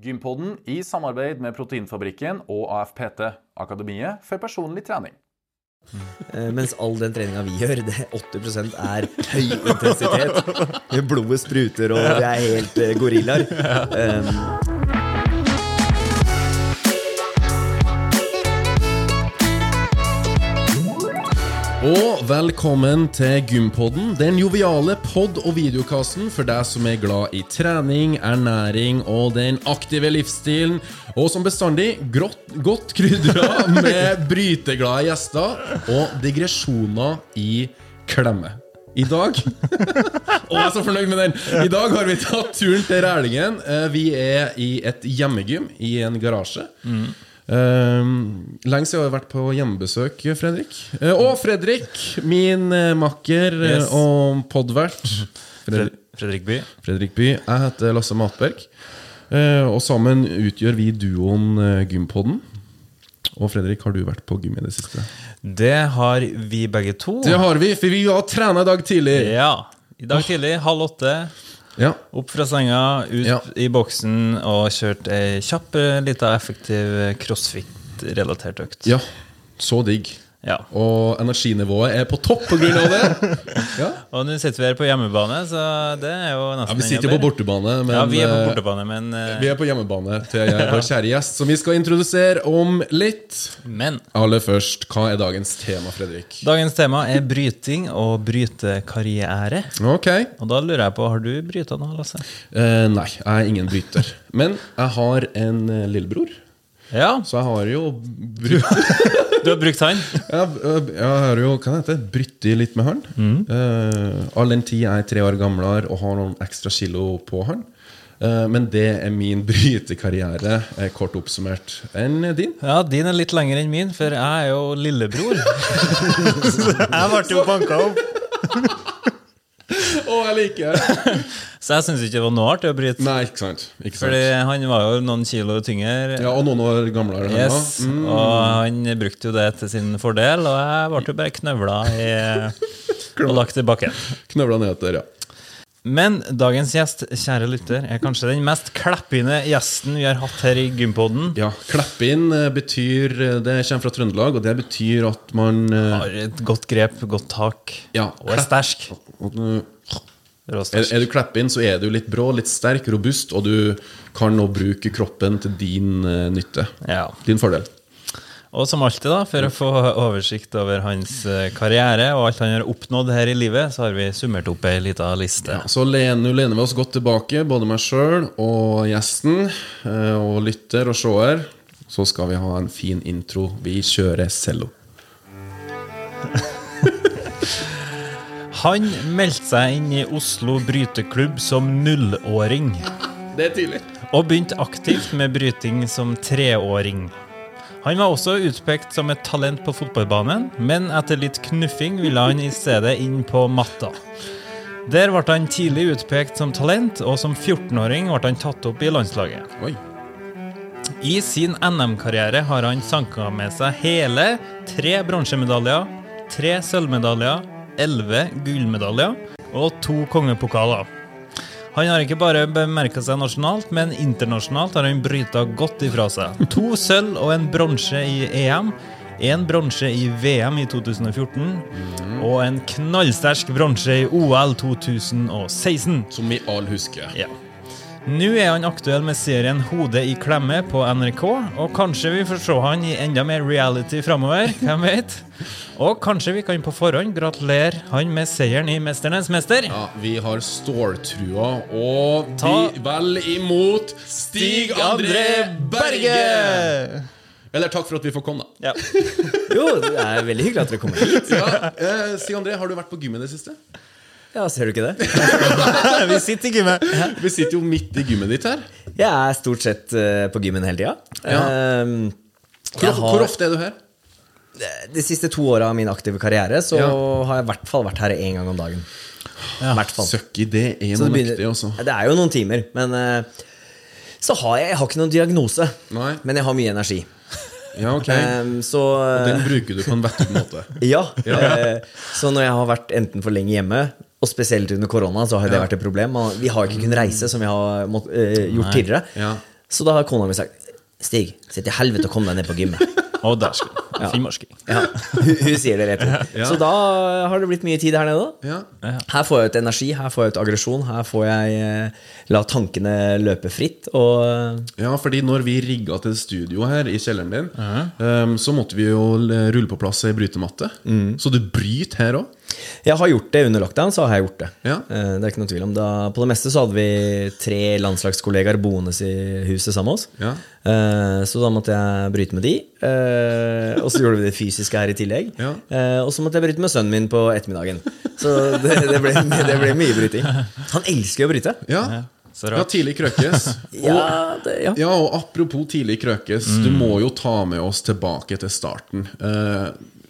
Gympodden i samarbeid med Proteinfabrikken og AFPT, Akademiet for personlig trening. Eh, Mens all den treninga vi gjør, det 80% er høy intensitet. Blodet spruter, og vi er helt eh, gorillaer. Um, Og velkommen til Gympodden, den joviale pod- og videokassen for deg som er glad i trening, ernæring og den aktive livsstilen, og som bestandig grått, godt krydra med bryteglade gjester og digresjoner i klemme. I dag Å, jeg er så fornøyd med den! I dag har vi tatt turen til Rælingen. Eh, Vi er i et hjemmegym i en garasje. Um, lenge siden jeg har vært på hjemmebesøk, Fredrik. Uh, og Fredrik, min uh, makker eh, Yes. og podvert. Fredrik, Fredrik By. Fredrik By. Jeg heter Lasse Matberg. Og sammen utgjør vi duoen Gympodden. Og Fredrik, har du vært på gym i det siste? Det har vi begge to. Det har vi, for vi har trent i dag tidlig. Ja. I dag tidlig, halv åtte, Ja. opp fra senga, ut Ja. i boksen og kjørt ei kjapp, eh, lita, effektiv crossfit-relatert økt. ja. Så digg. Ja. Og energinivået er på topp av det. Ja, Og nå sitter vi her på hjemmebane, så det er jo nesten ja Vi sitter jo på bortebane, men Ja, vi er på eh, bortebane, men, uh... Vi er på hjemmebane til vår kjære gjest, som vi skal introdusere om litt. men Aller først, hva er dagens tema, Fredrik? dagens tema er bryting og brytekarriere. Ok. Og da lurer jeg på, har du bryta nå, Lasse? Uh, nei, jeg er ingen bryter. Men jeg har en lillebror, Ja, så jeg har jo brutt du har brukt han? Jeg, jeg har jo hva det heter, brytt i litt med han. Eh, all den tid jeg er tre år gamlere og har noen ekstra kilo på han. Eh, men det er min brytekarriere, eh, kort oppsummert. Enn din? Ja, din er litt lengre enn min, for jeg er jo lillebror. jeg ble jo banka opp. Å, jeg liker det! Så jeg syns ikke det var noe artig å bryte. Nei, ikke sant. Ikke sant. Fordi han var jo noen kilo tyngre. Ja, Og noen år gamlere. Yes. Mm. Og han brukte jo det til sin fordel, og jeg ble jo bare knøvla i, og lagt i bakken. Knøvla nedetter, ja. Men dagens gjest, kjære lytter, er kanskje den mest kleppende gjesten vi har hatt her i Gympoden. Ja, Kleppe inn eh, betyr eh, Det kommer fra Trøndelag, og det betyr at man eh, Har et godt grep, godt tak, Ja, og er sterk. Er, er du kleppinn, så er du litt brå, litt sterk, robust, og du kan nå bruke kroppen til din nytte. Ja. Din fordel. Og som alltid, da, for å få oversikt over hans eh, karriere og alt han har oppnådd her i livet, så har vi summert opp ei lita liste. Ja, Så lener, lener vi oss godt tilbake, både meg sjøl og gjesten, eh, og lytter og seer. Så skal vi ha en fin intro. Vi kjører cello. Han meldte seg inn i Oslo bryteklubb som nullåring. Det er tydelig. Og begynte aktivt med bryting som treåring. Han var også utpekt som et talent på fotballbanen, men etter litt knuffing ville han i stedet inn på matta. Der ble han tidlig utpekt som talent, og som 14-åring ble han tatt opp i landslaget. Oi. I sin NM-karriere har han sanka med seg hele tre bronsemedaljer, tre sølvmedaljer, elleve gullmedaljer og to kongepokaler. Han har ikke bare bemerka seg nasjonalt, men internasjonalt har han bryta godt ifra seg. To sølv og en bronse i EM, en bronse i VM i 2014 og en knallsterk bronse i OL 2016. Som vi alle husker. Ja. Nå er han aktuell med serien Hode i klemme på NRK, og kanskje vi får se han i enda mer reality framover. Hvem vet? Og kanskje vi kan på forhånd gratulere han med seieren i Mesternes mester. Ja, vi har ståltrua, og Ta- vi vel imot Stig André Berge! Eller takk for at vi får komme, da. Ja. jo, det er veldig hyggelig at dere kommer hit. Ja, eh, Stig André, har du vært på gym i det siste? Ja, Ser du ikke det? Vi sitter ikke med Vi sitter jo midt i gymmet ditt her. Jeg er stort sett eh, på gymmen hele tida. Ja. Um, Hvor, hvor ofte er du her? de siste to åra av min aktive karriere så Ja. har jeg i hvert fall vært her én gang om dagen. I fall. Søkki, det er noe mektig, altså. det er jo noen timer, men eh, så har jeg, jeg har ikke noen diagnose. Nei. Men jeg har mye energi. Ja, ok. Um, så Den bruker du på en vettug måte. Ja. eh, så når jeg har vært enten for lenge hjemme, og spesielt under korona, så har det Ja. vært et problem. Vi har ikke kunnet reise som vi har mått, øh, gjort Nei. tidligere. Ja. Så da har kona mi sagt Stig, sitt i helvete og kom deg ned på gymmet. Og der skal du. Finnmarking. Ja, hun, sier det rett ut. Så da har det blitt mye tid her nede. Ja. Her får jeg ut energi, her får jeg ut aggresjon, her får jeg eh, la tankene løpe fritt. Og Ja, fordi når vi rigga til studio her i kjelleren din, um, så måtte vi jo rulle på plass ei brytematte. Så du bryter her òg? jeg har gjort det under lockdown, så har jeg gjort det. Ja. Eh, Det er ikke noe tvil om da, På det meste så hadde vi tre landslagskollegaer boende i huset sammen med oss. Ja. Eh, Så da måtte jeg bryte med de. Eh, Og så gjorde vi det fysiske her i tillegg. Ja. Eh, Og så måtte jeg bryte med sønnen min på ettermiddagen. Så det, det, ble, det ble mye bryting. Han elsker å bryte. Ja. Så ja, tidlig krøkes. Ja, det, ja. Ja, og apropos tidlig krøkes, du må jo ta med oss tilbake til starten. Eh,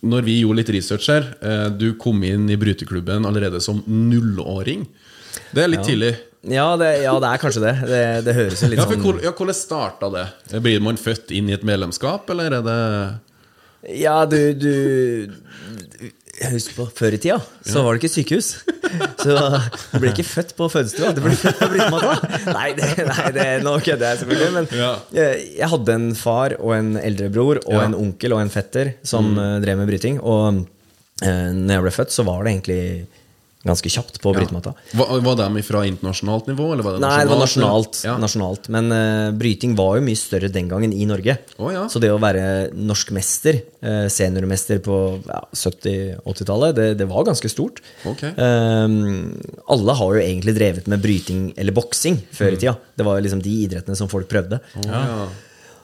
når vi gjorde litt research her, eh, du kom inn i bryteklubben allerede som nullåring. Det er litt tidlig. Ja, det, ja, det er kanskje det. Det, det høres jo litt Ja, for sånn ja, Hvordan starta det? Blir man født inn i et medlemskap, eller er det Ja, du, du Husk på, før i tida så var det ikke sykehus. Så du ble ikke født på fødestua. Du ble født på brytematta. Nei, det, nei det, nå kødder jeg selvfølgelig. Men Ja. jeg, jeg hadde en far og en eldrebror og Ja. en onkel og en fetter som eh, drev med bryting. Og eh, når jeg ble født, så var det egentlig ganske kjapt på brytematta. Var, var de fra internasjonalt nivå? Eller var det Nei, det var nasjonalt. Ja. nasjonalt. Men uh, bryting var jo mye større den gangen i Norge. Oh, ja. Så det å være norsk mester, uh, seniormester på ja, 70-80-tallet, det, det var ganske stort. Okay. Eh, alle har jo egentlig drevet med bryting eller boksing før Mm. i tida. Det var jo liksom de idrettene som folk prøvde. Ja.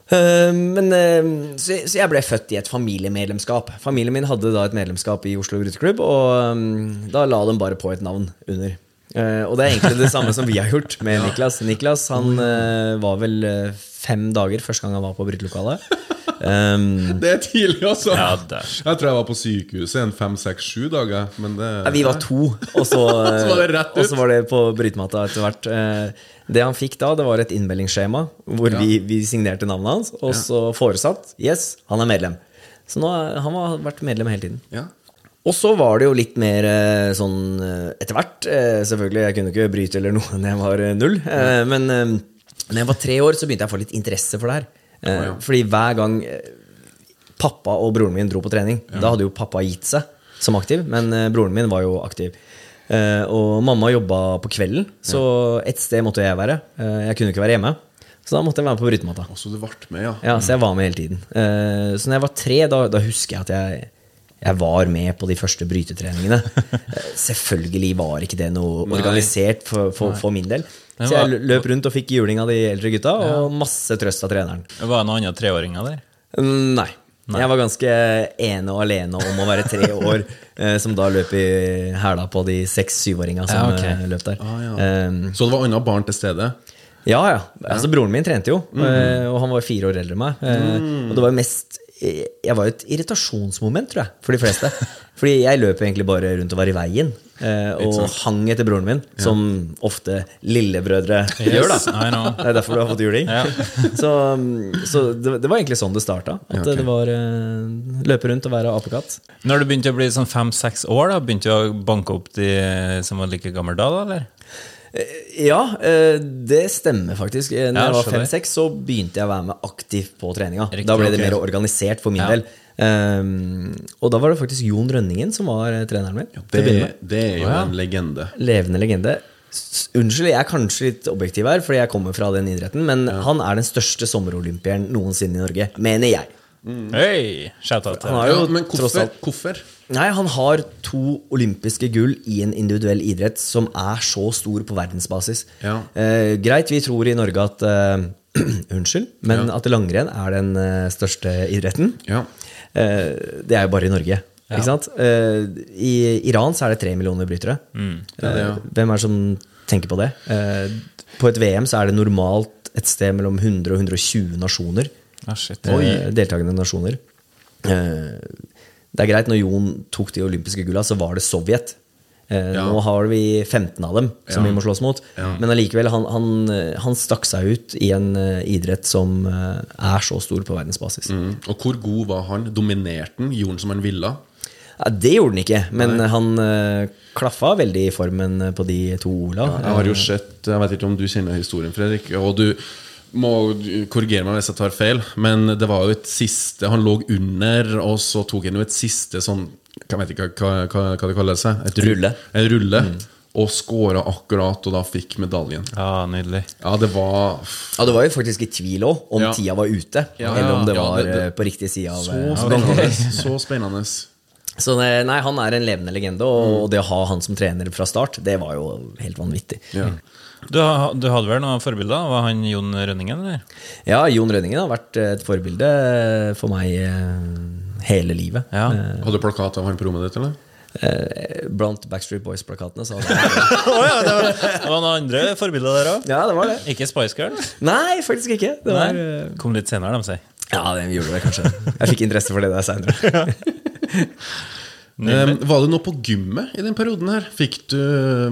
Eh, men, eh, så, jeg ble født i et familiemedlemskap. Familien min hadde da et medlemskap i Oslo Bryteklubb, og mm, da la de bare på et navn under. Eh, og det er egentlig det samme som vi har gjort med Niklas. Niklas han var vel fem dager første gang han var på brytelokalet. Um, Det er tidlig, altså! Ja. Jeg tror jeg var på sykehuset en fem, seks, sju dager. Men det Ja, vi var to, og så, Så var det og så var det på brytematta etter hvert. Eh, Det han fikk da, det var et innmeldingsskjema hvor vi, vi signerte navnet hans, og så foresatt Yes, han er medlem. Så nå, er- han har vært medlem hele tiden. Ja. Og så var det jo litt mer eh, sånn eh, etter hvert. eh, Selvfølgelig, jeg kunne ikke bryte eller noe når jeg var eh, null. eh, Men eh, når jeg var tre år, så begynte jeg å få litt interesse for det her. Eh. Fordi hver gang eh, pappa og broren min dro på trening, da hadde jo pappa gitt seg som aktiv, men eh, broren min var jo aktiv. Eh, Og mamma jobba på kvelden, så et sted måtte jeg være. Jeg kunne ikke være hjemme. Så da måtte jeg være med på brytematta. Og så du ble med, ja. Ja, så jeg var med hele tiden. Eh, Så når jeg var tre, da, da husker jeg at jeg, jeg var med på de første brytetreningene. Selvfølgelig var ikke det noe organisert for, for, for min del. Så jeg løp rundt og fikk juling av de eldre gutta, og masse trøst av treneren. Var Det noen andre treåringer der. Nei. Nei. Jeg var ganske ene og alene om å være tre år, eh, som da løp i hæla på de seks-syvåringa som Ja, ok. eh, løp der. Ah, ja. um, Så det var andre barn til stede? Ja, ja. Altså, broren min trente jo, mm. og han var fire år eldre enn meg. Mm. Og det var mest Jeg var et irritasjonsmoment, tror jeg, for de fleste. Fordi jeg løp egentlig bare rundt og var i veien, eh, og hang etter broren min, som ofte lillebrødre gjør, da. Det er derfor du har fått juling. Ja. Så, så det, det var egentlig sånn det starta. At Ja, ok. det var eh, løpe rundt og være apekatt. Når du begynte å bli sånn fem-seks år, da begynte du å banke opp de som var like gamle da, eller? Ja, eh, det stemmer faktisk. Eh, Når Ja, jeg var fem-seks, så begynte jeg å være med aktivt på treninga. Riktig, da ble det mer organisert for min Ja. del. Um, og da var det faktisk Jon Rønningen som var eh, treneren min. Det, det er jo ja. en legende. Levende legende. Unnskyld, jeg er kanskje litt objektiv her, fordi jeg kommer fra den idretten, men han er den største sommerolympieren noensinne i Norge, mener jeg. Hei! Shout-out til Ja, men hvorfor? hvorfor? Nei, han har to olympiske gull i en individuell idrett som er så stor på verdensbasis. Ja. Eh, greit, vi tror i Norge at eh, Unnskyld, men at langrenn er den eh, største idretten. Ja. Eh, det er jo bare i Norge. Ikke sant? Eh, I Iran så er det tre millioner brytere. det er det, ja. Eh, hvem er det som tenker på det? Eh, på et VM så er det normalt et sted mellom 100 og 120 nasjoner. Ah, shit. Eh, deltakende nasjoner. Eh, det er greit, når Jon tok de olympiske gulla, så var det Sovjet. Eh, Ja. Nå har vi 15 av dem som Ja. vi må slåss mot. Men allikevel, han, han, eh, han stakk seg ut i en eh, idrett som eh, er så stor på verdensbasis. Mm. Og hvor god var han? Dominerte han? Gjorde han som han ville? Ja, det gjorde han ikke, men han eh, klaffa veldig i formen på de to Ola. Jeg har jo sett Jeg vet ikke om du kjenner historien, Fredrik. Og du, må korrigere meg hvis jeg tar feil, men det var jo et siste Han lå under, og så tok han jo et siste sånn Jeg vet ikke hva, hva, hva det kaller seg. Et Rulle. En rulle. Og skåra akkurat, og da fikk medaljen. Ja, nydelig. Ja, det var Ja, Det var jo faktisk i tvil òg, om Ja. tida var ute. Ja, eller om det ja, var det- det- eh, på riktig side av så eh, spennende. Så spennende. Så nei, han er en levende legende, og det å ha han som trener fra start, det var jo helt vanvittig. Ja. Du, du hadde vel noen forbilder? Var han Jon Rønningen, eller? Ja, Jon Rønningen har vært et forbilde for meg eh, hele livet. Ja. Hadde du plakat av han på rommet ditt, eller? Eh, Blant Backstreet Boys-plakatene. Så hadde jeg- ja, det var, det var noen andre forbilder der òg? ja, det var det. Ikke Spice Girls? Nei, faktisk ikke. Det var, Nei. eh, Kom litt senere, de sier. ja, det gjorde det kanskje. Jeg fikk interesse for det der seinere. Eh, var det noe på gymmet i den perioden her? Fikk du,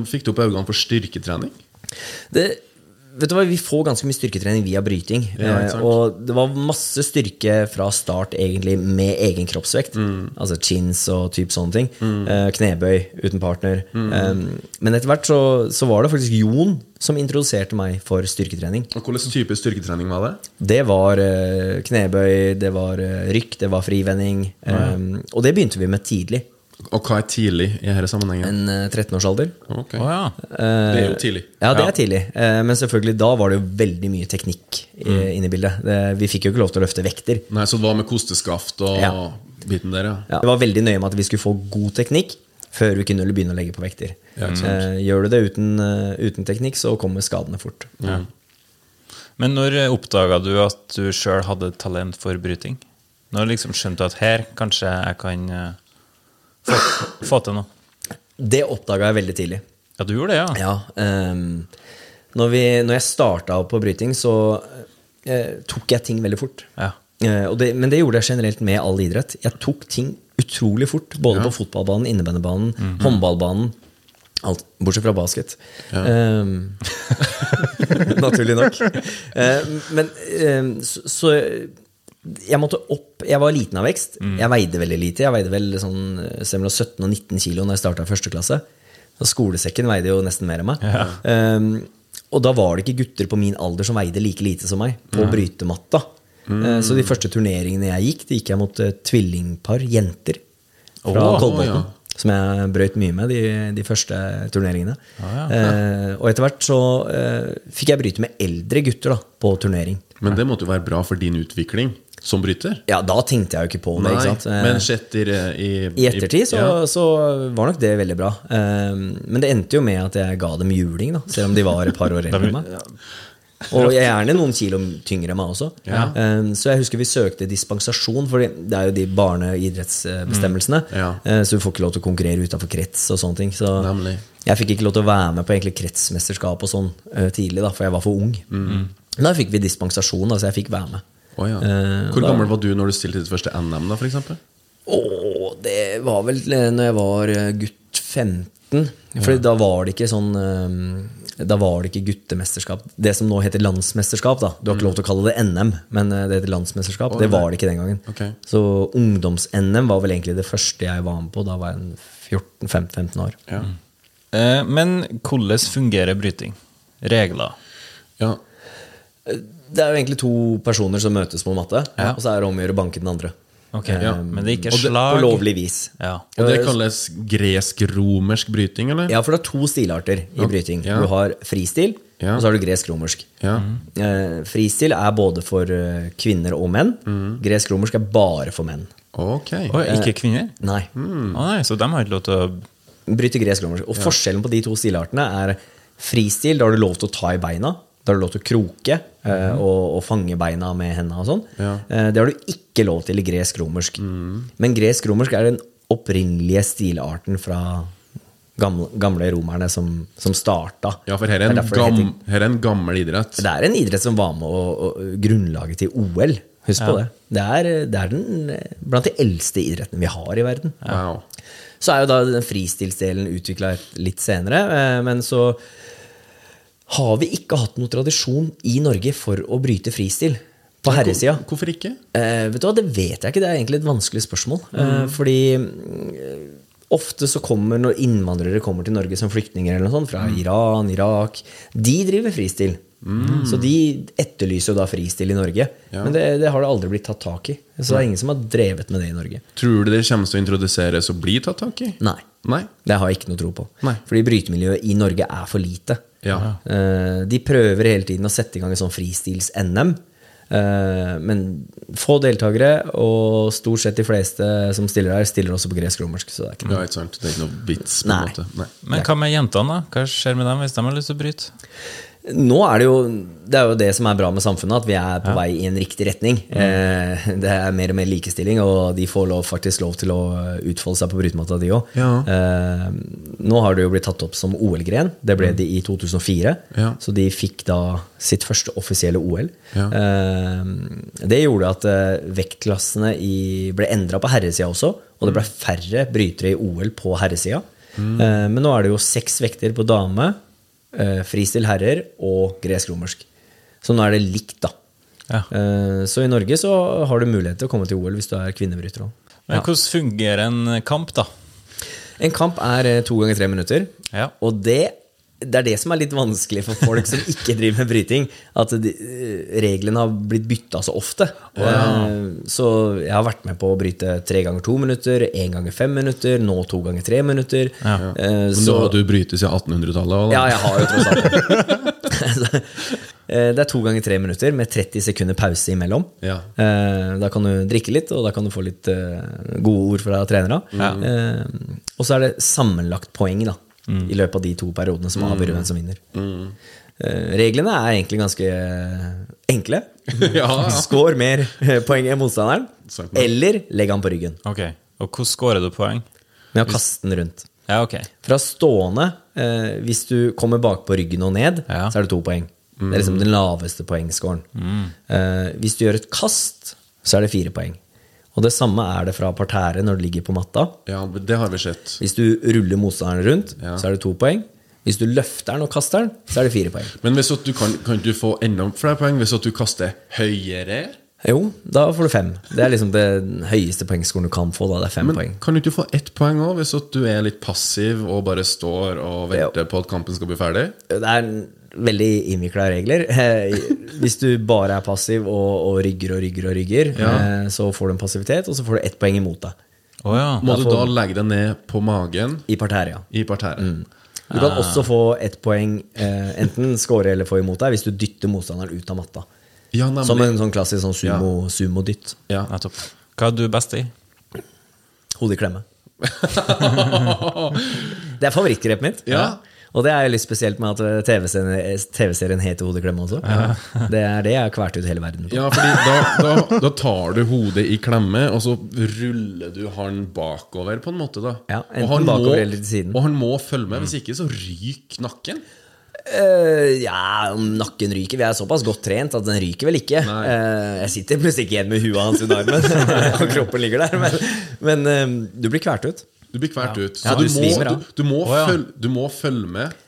fikk du opp øynene for styrketrening? Det, vet du hva, Vi får ganske mye styrketrening via bryting. Ja, eh, og det var masse styrke fra start egentlig med egen kroppsvekt. Mm. Altså chins og typ sånne ting. Mm. knebøy uten partner. Mm. Eh, men etter hvert så, så var det faktisk Jon som introduserte meg for styrketrening. Og Hvilken type styrketrening var det? Det var eh, knebøy, det var eh, rykk, det var frivending. eh, og det begynte vi med tidlig. Og hva er tidlig i denne sammenhengen? En eh, 13-årsalder. Okay. Å ja. Det er jo tidlig. Ja, det Ja. er tidlig. Eh, Men selvfølgelig, da var det jo veldig mye teknikk i- Mm. inne i bildet. Det- Vi fikk jo ikke lov til å løfte vekter. Nei, Så det var med kosteskaft og Ja. biten der, ja. Ja. Det var veldig nøye med at vi skulle få god teknikk før vi kunne begynne å legge på vekter. Ja. Eh, Gjør du det uten, eh, uten teknikk, så kommer skadene fort. Men når oppdaga du at du sjøl hadde talent for bryting? Når liksom skjønte du at her kanskje jeg kan eh, få, få til noe? Det oppdaga jeg veldig tidlig. Ja, du gjorde det, ja? Ja, um, når, vi, når jeg starta på bryting, så uh, tok jeg ting veldig fort. Ja. Uh, det, men det gjorde jeg generelt med all idrett. Jeg tok ting utrolig fort. Både på fotballbanen, innebandybanen, Mhm. håndballbanen. Alt, bortsett fra basket. Ehm, naturlig nok. Uh, men ehm, så, så jeg måtte opp Jeg var liten av vekst. Mm. Jeg veide veldig lite. Jeg veide vel sånn eh, mellom 17 og 19 kilo Når jeg starta første klasse. Og skolesekken veide jo nesten mer enn meg. Ehm, og da var det ikke gutter på min alder som veide like lite som meg, på brytematta. Eh, Så de første turneringene jeg gikk, det gikk jeg mot eh, tvillingpar jenter fra oh, Kolbotn. ja. Som jeg brøyt mye med de, de første turneringene. Eh, og etter hvert så fikk jeg bryte med eldre gutter da, på turnering. Men det måtte jo være bra for din utvikling som bryter. Ja, da tenkte jeg jo ikke på det. Nei, ikke sant? Eh, men sett i, i, I ettertid så, ja. så var nok det veldig bra. Eh, men det endte jo med at jeg ga dem juling, da, selv om de var et par år eldre enn meg. Og jeg er gjerne noen kilo tyngre enn meg også. Ja. så jeg husker vi søkte dispensasjon, for det er jo de barneidrettsbestemmelsene. Mm. Ja. Eh, så du får ikke lov til å konkurrere utafor krets og sånne ting. Så Nemlig. jeg fikk ikke lov til å være med på egentlig kretsmesterskap og sånn eh, tidlig, da, for jeg var for ung. Mm. Da fikk vi dispensasjon, da, så jeg fikk være med. Å, ja. Eh, Hvor da- gammel var du når du stilte ditt første NM, da, for eksempel? Det var vel eh, når jeg var eh, gutt 15. Fordi da var det ikke sånn Da var det ikke guttemesterskap. Det som nå heter landsmesterskap. da Du har ikke lov til å kalle det NM, men det heter landsmesterskap. Oh, Det var det ikke den gangen. Okay. Så ungdoms-NM var vel egentlig det første jeg var med på. Da var jeg 14-15 år. Ja. Eh, Men hvordan fungerer bryting? Regler? ja. Det er jo egentlig to personer som møtes på matte, Ja. og så er det om å gjøre å banke den andre. Ok, ja. Men det er ikke og det- På lovlig vis. Ja. Og det kalles gresk-romersk bryting, eller? Ja, for det er to stilarter i bryting. Ja. Du har fristil, Ja. og så har du gresk-romersk. Ja. Eh, fristil er både for eh, kvinner og menn. Mm. Gresk-romersk er bare for menn. Ok. Og ikke kvinner? Nei. Mm. Oh, nei, Så de har ikke lov til å Bryte gresk-romersk. Og forskjellen på de to stilartene er fristil, da har du lov til å ta i beina. Da har du lov til å kroke eh, og, og fange beina med hendene og sånn. Ja. Mm. Eh, det har du ikke lov til i gresk-romersk. Men gresk-romersk er den opprinnelige stilarten fra gamle, gamle romerne som, som starta. Ja, for her er, Det en det gam, heter- her er en gammel idrett. Det er en idrett som var med å, å, grunnlaget til OL. Husk på det. Det er, det er den, eh, blant de eldste idrettene vi har i verden. Wow. Så er jo da den fristilsdelen utvikla litt senere, men så har vi ikke hatt noen tradisjon i Norge for å bryte fristil på herresida. Hvorfor ikke? Eh, vet du hva, Det vet jeg ikke, det er egentlig et vanskelig spørsmål. Eh, fordi mm, ofte så kommer når innvandrere kommer til Norge som flyktninger eller noe sånt, fra Iran, Irak De driver fristil. Så de etterlyser jo da fristil i Norge. Men det, det har det aldri blitt tatt tak i. Så det er ingen som har drevet med det i Norge. Tror du det kommer til å introduseres og bli tatt tak i? Nei. Nei? Det har jeg ikke noe tro på. Nei. Fordi brytemiljøet i Norge er for lite. Ja. Eh, de prøver hele tiden å sette i gang en sånn fristils-NM. Eh, men få deltakere, og stort sett de fleste som stiller her, stiller også på gresk-romersk. Så det er ikke noe Ja, ikke sant? Det er ikke noe vits. på en måte. Nei. Men hva med jentene, da? Hva skjer med dem hvis de har lyst til å bryte? Nå er det jo Det er jo det som er bra med samfunnet, at vi er på vei i en riktig retning. Eh, det er mer og mer likestilling, og de får lov, faktisk lov til å utfolde seg på brytematta, de òg. Ja. Eh, nå har det jo blitt tatt opp som OL-gren. Det ble det i 2004. Ja. Så de fikk da sitt første offisielle OL. Ja. Eh, det gjorde at eh, vektklassene i, ble endra på herresida også, og det ble færre brytere i OL på herresida. Mm. men nå er det jo seks vekter på dame, eh, fristil herrer og gresk-romersk. Så nå er det likt, da. Ja. Eh, så i Norge så har du mulighet til å komme til OL hvis du er kvinnebryter Ja. Men hvordan fungerer en kamp, da? En kamp er eh, to ganger tre minutter. Ja. Og det, det er det som er litt vanskelig for folk som ikke driver med bryting. At de, eh, reglene har blitt bytta så ofte. Ja. Så jeg har vært med på å bryte tre ganger to minutter, én ganger fem minutter, nå to ganger tre minutter. Eh, Men du har du brytet siden 1800-tallet? også, ja, jeg har jo tross alt Så, eh, Det er to ganger tre minutter med 30 sekunder pause imellom. Ja. Eh, Da kan du drikke litt, og da kan du få litt eh, gode ord fra trenere. Ja. Og så er det sammenlagt poeng i løpet av de to periodene som avgjør hvem som vinner. Eh, Reglene er egentlig ganske enkle. Ja, ja. Skår mer eh, poeng enn motstanderen, eller legg han på ryggen. Ok, Og hvordan skårer du poeng? Med å kaste den rundt. Ja, ok. Fra stående, eh, hvis du kommer bak på ryggen og ned, Ja. så er det to poeng. Det er liksom den laveste poengscoren. Eh, hvis du gjør et kast, så er det fire poeng. Og det samme er det fra parterre når det ligger på matta. ja, det har vi sett. Hvis du ruller motstanderen rundt, Ja. så er det to poeng. Hvis du løfter den og kaster den, så er det fire poeng. Men hvis du kan, kan du få enda flere poeng hvis du kaster høyere? Jo, da får du fem. Det er liksom det høyeste poengskolen du kan få. da, det er fem Men poeng. kan du ikke få ett poeng òg, hvis at du er litt passiv og bare står og venter på at kampen skal bli ferdig? Det er veldig innvikla regler. Eh, Hvis du bare er passiv og, og rygger og rygger og rygger, ja. så får du en passivitet, og så får du ett poeng imot deg. Oh, ja. Må du da legge deg ned på magen I parterre, ja. i parterret? Du kan også få ett poeng, eh, enten score eller få imot deg, hvis du dytter motstanderen ut av matta. Ja. Som en sånn klassisk sånn sumo, sumodytt. Ja. Nettopp. Hva er du best i? Hodet i klemme. det er favorittgrepet mitt. Ja. Og det er jo litt spesielt med at TV-serien TV heter klemme også. Det er det jeg har kvert ut hele verden på. Ja, fordi da, da, da tar du hodet i klemme, og så ruller du han bakover, på en måte. da Ja, enten han bakover må, eller til siden. Og han må følge med, hvis ikke så ryker nakken. Eh, ja, om nakken ryker. Vi er såpass godt trent at den ryker vel ikke. Eh, jeg sitter plutselig ikke igjen med huet hans under armen, og kroppen ligger der. Men, men uh, du blir kvert ut. Du blir kvert ut. Så Ja, du, du svimer må, du, du, må ja. følge, du må følge med.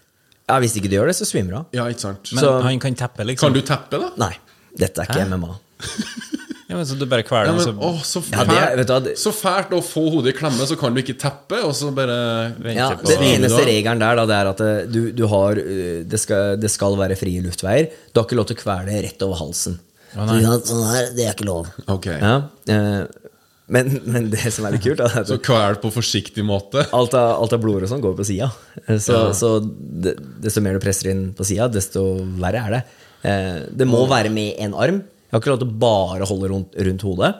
Ja, Hvis ikke du gjør det, så svimer du av. Ja. Men Så- han kan teppe, liksom? Kan du teppe, da? Nei, dette er ikke MMA. Ja, men så du bare kveler Ja, den, men, så å, så, Ja, fælt, det du det- så fælt å få hodet i klemme, så kan du ikke teppe, og så bare vente Ja, på den eneste regelen der da, det er at eh, du, du har eh, det skal, det skal være frie luftveier. Du har ikke lov til å kvele rett over halsen. Så, sånn her, det er ikke lov. Okay. Ja, eh, men, men det som er litt kult, er at Så kvel på forsiktig måte. alt av, alt av blodår og sånn går på sida. Så, så det, desto mer du presser inn på sida, desto verre er det. Eh, det må være med en arm. Har ikke lov til å bare holde rundt, rundt hodet.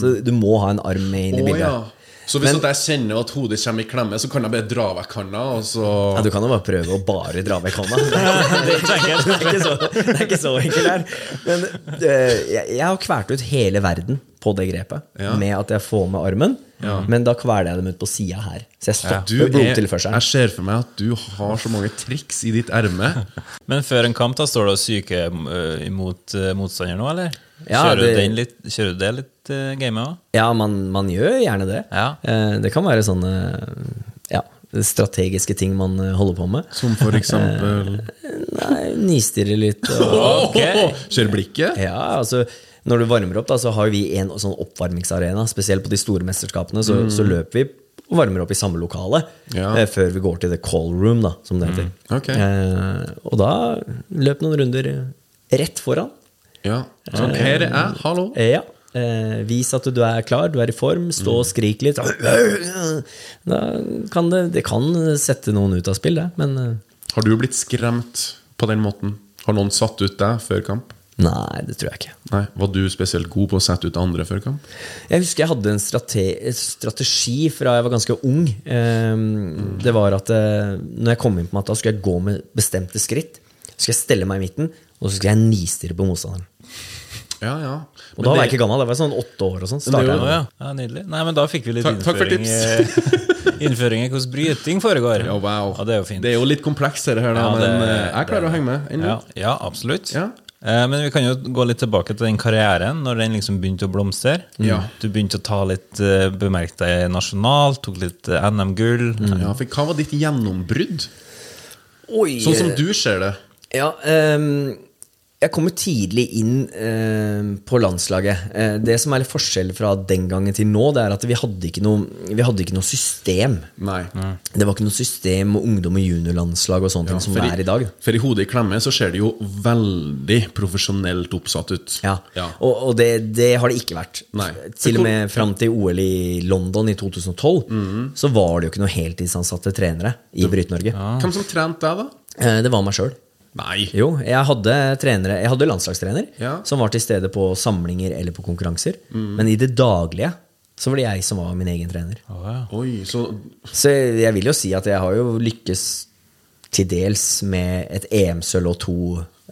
Så du må ha en arm med inn i Å, bildet. ja. Så hvis Men- jeg kjenner at hodet kommer i klemme, så kan jeg bare dra vekk handa, så Ja, du kan jo bare prøve å bare dra vekk hånda. Det er så, det er ikke så enkelt her. Men eh, jeg, jeg har kvært ut hele verden på det grepet. Ja. Med at jeg får med armen. Men da kveler jeg dem ut på sida her. Så jeg Du stopper ja. blodtilførselen. jeg ser for meg at du har så mange triks i ditt erme. Men før en kamp da står du og psyker øh, imot øh, motstander nå, eller? Ja, kjører, det- du den litt, kjører du det litt uh, gamet òg? Ja, man, man gjør gjerne det. Ja. Eh, det kan være sånne ja, strategiske ting man eh, holder på med. Som for eksempel Nei, Nistirre litt. Og, kjør blikket? ja, altså Når du varmer opp, da, så har vi en sånn oppvarmingsarena. Spesielt på de store mesterskapene. Så, så løper vi og varmer opp i samme lokale Ja. eh, før vi går til the call room, da, som det heter. ok. eh, og da løp noen runder rett foran. Ja. Sånn, her er jeg, hallo. Eh, ja. Eh, vis at du er klar, du er i form, stå Mm. og skrik litt. Da kan det, det kan sette noen ut av spill, det. Men eh, Har du blitt skremt på den måten? Har noen satt ut deg før kamp? Nei, det tror jeg ikke. Nei, Var du spesielt god på å sette ut andre før kamp? Jeg husker jeg hadde en strate strategi fra jeg var ganske ung. Eh, Det var at uh, når jeg kom inn på matta, skulle jeg gå med bestemte skritt. Så skulle jeg stelle meg i midten, og så skulle jeg nistirre på motstanderen. Ja, ja. Og da var jeg ikke gammel, da var jeg sånn åtte år og sånn. det jo- ja. ja, nydelig. Nei, men da fikk vi litt Takk- takk for innføring, i- innføring i hvordan bryting foregår. Ja, wow. Ja, det er jo fint. Det er jo litt komplekst, det her, da, Ja, det- men eh, jeg klarer det- å henge med. ja absolutt. Ja. Eh, Men vi kan jo gå litt tilbake til den karrieren, når den liksom begynte å blomstre. Ja. Du begynte å ta litt uh, bemerke deg nasjonalt, tok litt eh, NM-gull. Ja, for Hva var ditt gjennombrudd? Oi, Sånn som du ser det. Ja, ehm, jeg kommer tidlig inn ehm, på landslaget. Eh, det som er litt forskjell fra den gangen til nå, det er at vi hadde ikke noe, vi hadde ikke noe system. Nei. Det var ikke noe system med ungdom- og juniorlandslag og sånne ting som det er i dag. For i hodet i klemme så ser det jo veldig profesjonelt oppsatt ut. Ja, Ja. Og, og det, det har det ikke vært. Nei. Til og med fram til OL i London i 2012 så var det jo ikke noen heltidsansatte trenere i Bryte-Norge. Hvem som trente deg, da? Eh, Det var meg sjøl. Nei. Jo, jeg hadde, trenere, jeg hadde landslagstrener Ja. som var til stede på samlinger eller på konkurranser. Men i det daglige så var det jeg som var min egen trener. Oi, så Så jeg vil jo si at jeg har jo lykkes til dels med et EM-sølv og to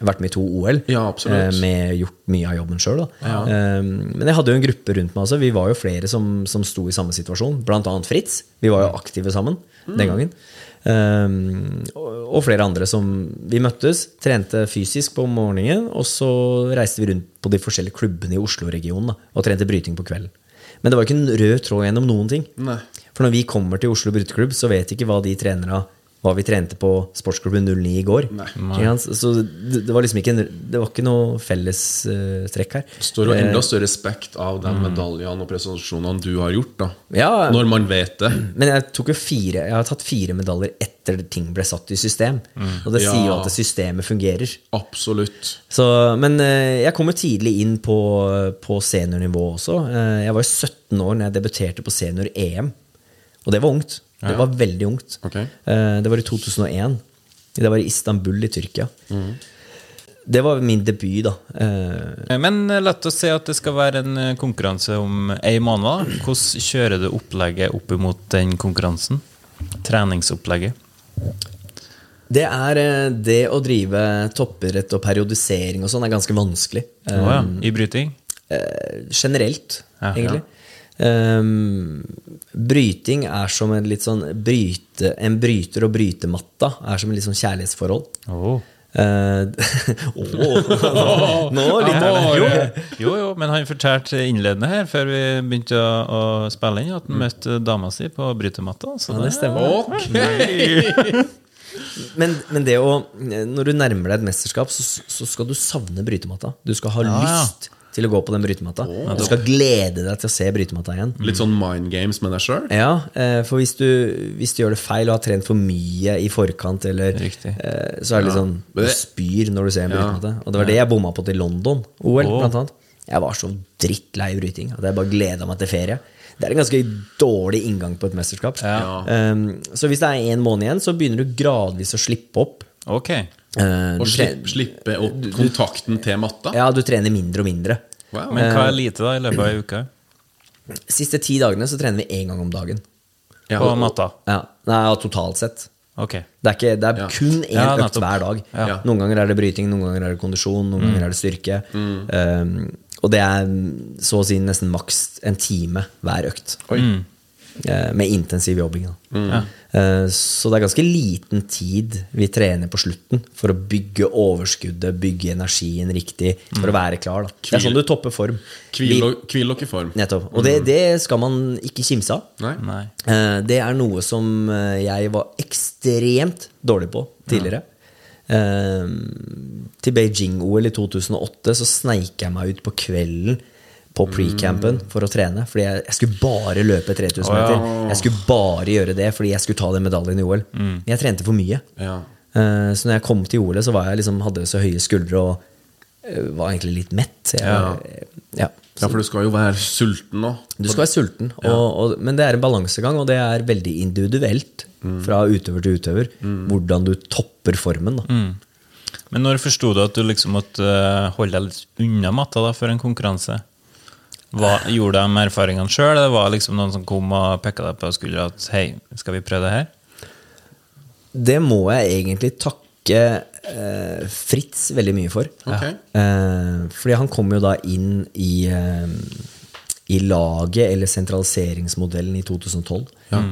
Vært med i to OL. Ja, eh, Med gjort mye av jobben sjøl. Men jeg hadde jo en gruppe rundt meg Altså. Vi var jo flere som, som sto i samme situasjon. Blant annet Fritz. Vi var jo aktive sammen den gangen. Um, og, flere andre som Vi møttes, trente fysisk på morgenen, og så reiste vi rundt på de forskjellige klubbene i Oslo-regionen og trente bryting på kvelden. Men det var ikke en rød tråd gjennom noen ting. Nei. For når vi kommer til Oslo Bryteklubb, så vet ikke hva de trenere hva vi trente på sportsklubben 09 i går. Så det, det var liksom ikke, en, det var ikke noe fellestrekk her. Det står jo enda større respekt av de medaljene og prestasjonene du har gjort, da. Ja. Når man vet det. Men jeg tok jo fire Jeg har tatt fire medaljer etter ting ble satt i system. Og det sier jo at systemet fungerer. Absolutt. Så, men eh, jeg kom jo tidlig inn på, på seniornivå også. Eh, Jeg var jo 17 år når jeg debuterte på senior-EM. Og det var ungt. Det var veldig ungt. Ok. Eh, Det var i 2001. Det var i Istanbul i Tyrkia. Det var min debut, da. Eh, Men lett la oss si at det skal være en eh, konkurranse om ei måned. Hvordan kjører du opplegget opp imot den konkurransen? Treningsopplegget. Det er det å drive toppidrett og periodisering og sånn er ganske vanskelig. Oh, ja. I bryting? Eh, generelt, Ja. egentlig. Um, bryting er som en litt sånn bryte, En bryter og brytematta er som en litt sånn kjærlighetsforhold. Oh. Uh, Åh, nå litt jo. Jo, jo, men han fortalte innledende her, før vi begynte å, å spille inn, at han møtte dama si på brytematta. Så Ja, det stemmer. Men, men det å Når du nærmer deg et mesterskap, så, så skal du savne brytematta. Du skal ha ja. lyst til å gå på den brytematta. Du skal glede deg til å se brytematta igjen. Litt sånn mind games med deg sjøl. Ja, eh, for hvis du, hvis du gjør det feil og har trent for mye i forkant, eller, eh, så er det litt sånn Du spyr når du ser en brytematte. Og det var det jeg bomma på til London, OL, blant annet. Jeg var så drittlei bryting at jeg bare gleda meg til ferie. Det er en ganske dårlig inngang på et mesterskap. Ja. Um, så hvis det er én måned igjen, så begynner du gradvis å slippe opp. Ok. Eh, Og du slippe, slippe opp kontakten til matta. Ja, du trener mindre og mindre. Wow. Men hva er lite da i løpet av ei uke? Siste ti dagene så trener vi én gang om dagen. Ja, På og- matta? Ja, Nei, totalt sett. Okay. Det er, ikke, det er Ja. kun én Ja, økt hver dag. Ja. Noen ganger er det bryting, noen ganger er det kondisjon, noen ganger er det styrke. Um, og det er mm, så å si nesten maks en time hver økt. Eh, Med intensiv jobbing. Da. Eh, Så det er ganske liten tid vi trener på slutten for å bygge overskuddet, bygge energien riktig, for å være klar. Da. Det er sånn du topper form. Hvil, dere i form. Nettopp. Og det, det skal man ikke kimse av. Nei? Nei. Eh, Det er noe som eh, jeg var ekstremt dårlig på tidligere. Ja. Til Beijing-OL i 2008 så sneik jeg meg ut på kvelden på pre-campen for å trene. Fordi jeg, jeg skulle bare løpe 3000 meter. Jeg skulle bare gjøre det fordi jeg skulle ta den medaljen i OL. Men jeg trente for mye. Ja. Uh, Så når jeg kom til OL, så var jeg liksom, hadde jeg så høye skuldre og uh, var egentlig litt mett. Jeg, Ja. ja. ja, for du skal jo være sulten nå. Du skal være sulten, og, og, men det er en balansegang, og det er veldig individuelt fra utøver til utøver hvordan du topper formen. Da. Men når forsto du at du liksom måtte eh, holde deg litt unna matta da, for en konkurranse? Hva, gjorde de erfaringene sjøl, Det var liksom noen som kom og pekka deg på skuldra at hei, skal vi prøve det her? Det må jeg egentlig takke eh, Fritz veldig mye for. Okay. Eh, fordi han kom jo da inn i, eh, i laget, eller sentraliseringsmodellen, i 2012.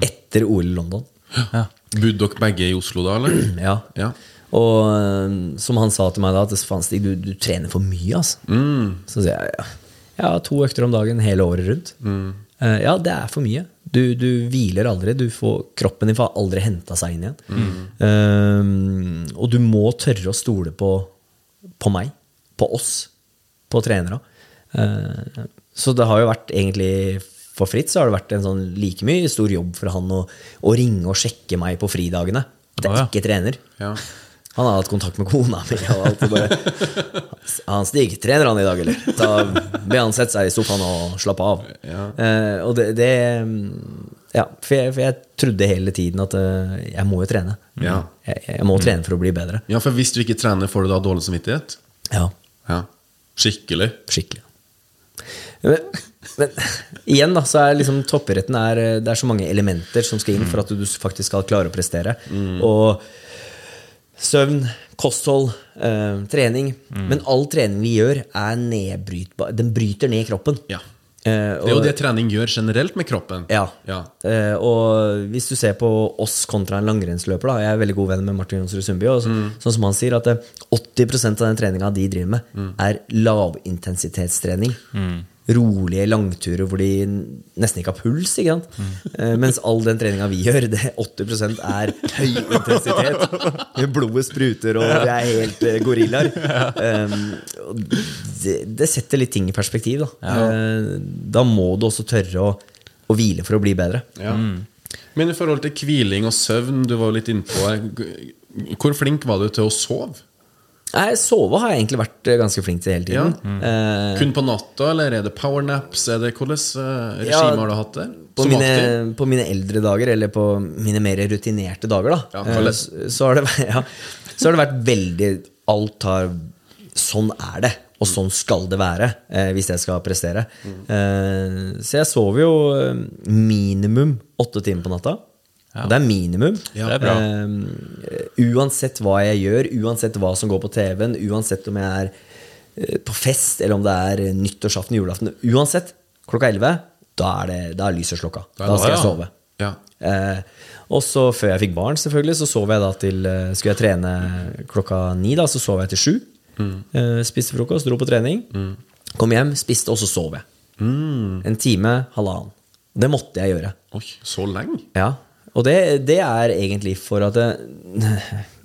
Etter OL i London. Ja. Bodde dere begge i Oslo da, eller? Ja. Ja. Og eh, som han sa til meg da, at faen Stig, du, du trener for mye, altså. Så sier jeg ja. Jeg har to økter om dagen hele året rundt. Eh, ja, det er for mye. Du, du hviler aldri. Du får, kroppen din får aldri henta seg inn igjen. Eh, og du må tørre å stole på, på meg. På oss. På trenere. Uh, så det har jo vært egentlig For Fritz så har det vært en sånn like mye stor jobb for han å, å ringe og sjekke meg på fridagene. At jeg ah, ja. ikke trener. Ja. Han har hatt kontakt med kona mi. Og alt, og bare, han Stig, trener han i dag, eller? Da be han sette seg i sofaen og slappe av. Eh, og det, det Ja, for jeg, for jeg trodde hele tiden at uh, jeg må jo trene. Ja. Jeg, jeg må trene for å bli bedre. ja, for hvis du ikke trener, får du da dårlig samvittighet? Ja, Ja. Skikkelig? skikkelig. Men, men igjen, da, så er liksom toppidretten er, Det er så mange elementer som skal inn for at du faktisk skal klare å prestere. Og søvn, kosthold, eh, trening. Men all trening vi gjør, er nedbrytbar. Den bryter ned kroppen. Ja. Eh, Det er jo det trening gjør generelt med kroppen. Ja. Ja. Eh, og hvis du ser på oss kontra en langrennsløper da, Jeg er veldig god venn med Martin Jonsrud Sundby. Og så, Sånn som han sier, at eh, 80% av den treninga de driver med, er lavintensitetstrening. Rolige langturer hvor de nesten ikke har puls. Ikke sant? uh, mens all den treninga vi gjør, det 80% er høy intensitet. Blodet spruter, og vi er helt uh, gorillaer. Um, det, det setter litt ting i perspektiv. Da, Eh, da må du også tørre å, å hvile for å bli bedre. Ja. Men i forhold til hviling og søvn, du var jo litt innpå Hvor flink var du til å sove? Nei, Sove har jeg egentlig vært eh, ganske flink til hele tiden. Eh, Kun på natta, eller er det powernaps? Er det Hvordan regime Ja, har du hatt det? på, mine, på mine eldre dager, eller på mine mer rutinerte dager, da, Ja, eh, så, så, har det, ja, så har det vært veldig Alt har Sånn er det, og sånn skal det være eh, hvis jeg skal prestere. Eh, så jeg sover jo eh, minimum åtte timer på natta. Og Det er minimum. Ja. Det er bra. Eh, uansett hva jeg gjør, uansett hva som går på TV-en, uansett om jeg er eh, på fest, eller om det er nyttårsaften, julaften Uansett, klokka 11, da er, det, da er lyset slukka. Da Da skal jeg ja. sove. Ja. Eh, og så før jeg fikk barn, selvfølgelig, så sov jeg da til eh, Skulle jeg trene klokka ni, da, så sov jeg til sju. Eh, spiste frokost, dro på trening. Kom hjem, spiste, og så sov jeg. En time, halvannen. Det måtte jeg gjøre. Oi, så lenge? Ja, og det, det er egentlig for at det,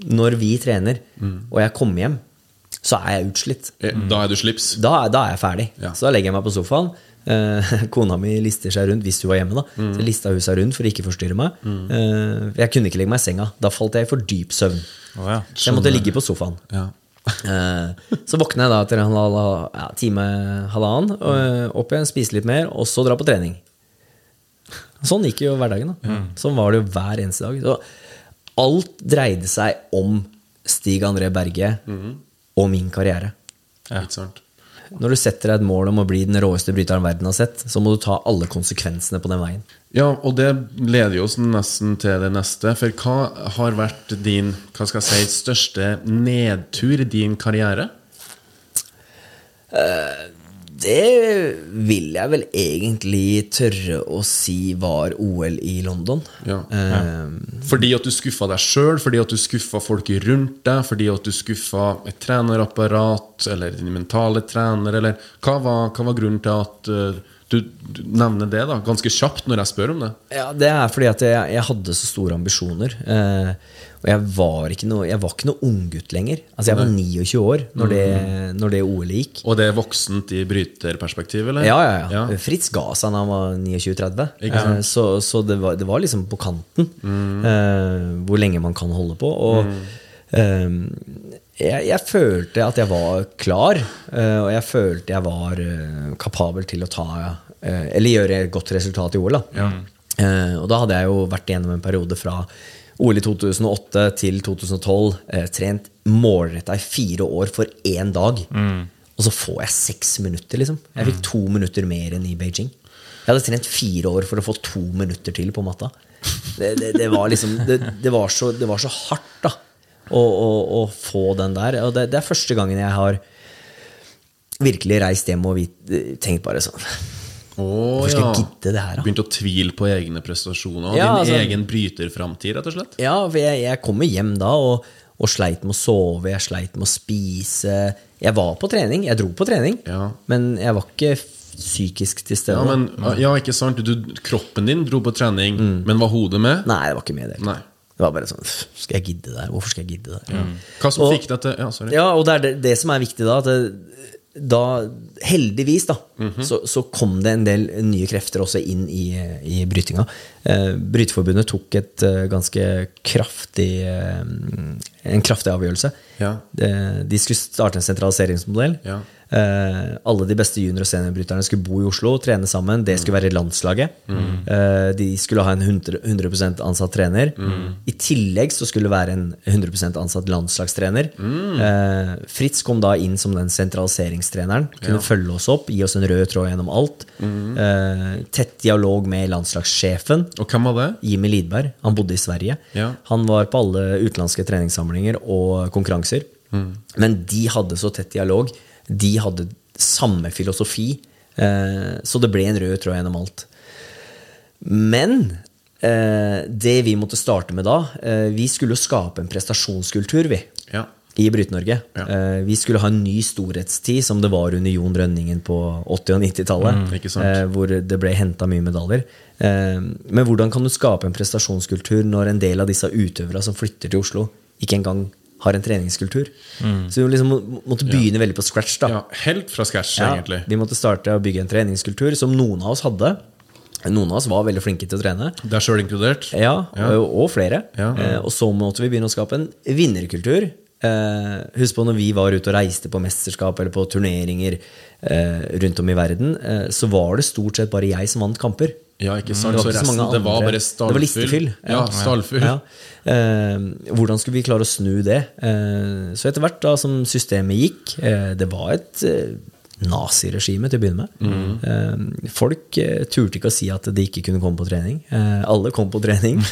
når vi trener, og jeg kommer hjem, så er jeg utslitt. Eh, Da er du slips? Da, da er jeg ferdig. Ja. Så da legger jeg meg på sofaen. Eh, kona mi lister seg rundt hvis hun var hjemme. da Så lista hun seg rundt for å ikke forstyrre meg. Eh, jeg kunne ikke legge meg i senga. Da falt jeg i for dyp søvn. Oh, ja. Så jeg måtte ligge på sofaen. Ja. Eh, så våkner jeg da etter en halv, ja, time, halvannen, eh, opp igjen, spise litt mer, og så dra på trening. Sånn gikk jo hverdagen. da Sånn var det jo hver eneste dag. Så alt dreide seg om Stig André Berge og min karriere. Ikke sant? Når du setter deg et mål om å bli den råeste bryteren verden har sett, så må du ta alle konsekvensene på den veien. Ja, og det leder oss nesten til det neste. For hva har vært din hva skal jeg si, største nedtur i din karriere? Det vil jeg vel egentlig tørre å si var OL i London. Ja. ja. Fordi at du skuffa deg sjøl, fordi at du skuffa folk rundt deg, fordi at du skuffa et trenerapparat eller din mentale trener, eller hva var, hva var grunnen til at eh, du, du nevner det da, ganske kjapt når jeg spør om det. Ja, Det er fordi at jeg, jeg hadde så store ambisjoner. Eh, og jeg var ikke noe, jeg var ikke noe unggutt lenger. Altså Jeg var 29 år når det, når det OL gikk. Og det er voksent i bryterperspektiv, eller? Ja, ja, ja. Ja. Fritz ga seg da han var 29-30. Eh, så så det, var, det var liksom på kanten eh, hvor lenge man kan holde på. Og eh, jeg, jeg følte at jeg var klar, eh, og jeg følte jeg var eh, kapabel til å ta eh, Eller gjøre et godt resultat i OL. Da. Eh, og da hadde jeg jo vært igjennom en periode fra OL i 2008 til 2012. Eh, trent målretta i fire år for én dag. Og så får jeg seks minutter, liksom. Jeg fikk to minutter mer enn i Beijing. Jeg hadde trent fire år for å få to minutter til på matta. Det, det, det var liksom det, var så, det var så hardt, da. Å, få den der. Og det, det er første gangen jeg har virkelig reist hjem og tenkt bare sånn Å, Hvorfor skal jeg gidde det her, da? Begynt å tvile på egne prestasjoner og Ja, din altså- egen bryterframtid, rett og slett? Ja, for jeg, jeg kommer hjem da og, og sleit med å sove, jeg sleit med å spise. Jeg var på trening, jeg dro på trening, Ja. men jeg var ikke psykisk til stede. Ja, men, ja, ikke sant? Du, kroppen din dro på trening, men var hodet med? Nei, det var ikke med det. Nei. Det var bare sånn Skal jeg gidde det her? Hvorfor skal jeg gidde det her? Hva som Og- fikk deg til Ja, sorry. Ja, og det er det, det som er viktig da. Det, da heldigvis, da, så, så kom det en del nye krefter også inn i, i brytinga. Eh, Bryteforbundet tok et uh, ganske kraftig uh, en kraftig avgjørelse. Ja. De, de skulle starte en sentraliseringsmodell. Ja. Eh, alle de beste junior- og seniorbryterne skulle bo i Oslo, trene sammen. Det skulle være landslaget. Eh, de skulle ha en 100, 100 ansatt trener. I tillegg så skulle det være en 100 ansatt landslagstrener. Eh, Fritz kom da inn som den sentraliseringstreneren. Kunne følge oss opp, gi oss en rød tråd gjennom alt. Tett dialog med landslagssjefen. Og hvem var det? Jimmy Lidberg. Han bodde i Sverige. Ja. Han var på alle utenlandske treningssamlinger og konkurranser. Men de hadde så tett dialog. De hadde samme filosofi. Eh, så det ble en rød tråd gjennom alt. Men eh, det vi måtte starte med da eh, Vi skulle skape en prestasjonskultur, vi. Ja. I Bryte-Norge. Ja. Vi skulle ha en ny storhetstid, som det var under Jon Rønningen på 80- og 90-tallet. Mm, hvor det ble henta mye medaljer. Men hvordan kan du skape en prestasjonskultur når en del av disse utøverne som flytter til Oslo, ikke engang har en treningskultur? Så vi liksom må- måtte begynne veldig på scratch. da ja. Helt fra scratch, ja, egentlig. Vi måtte starte å bygge en treningskultur som noen av oss hadde. Noen av oss var veldig flinke til å trene. Deg sjøl inkludert? Ja, Og, og flere. Ja. Eh, og så måtte vi begynne å skape en vinnerkultur. Eh, husk på når vi var ute og reiste på mesterskap eller på turneringer eh, rundt om i verden, eh, så var det stort sett bare jeg som vant kamper. Ja, ikke sant? Det var ikke resten, det var bare bare Det var listefyll. Ja, stallfyll. Ja. Eh, hvordan skulle vi klare å snu det? Eh, så etter hvert da som systemet gikk eh, Det var et eh, naziregime til å begynne med. Mm. Eh, folk eh, turte ikke å si at de ikke kunne komme på trening. Eh, alle kom på trening.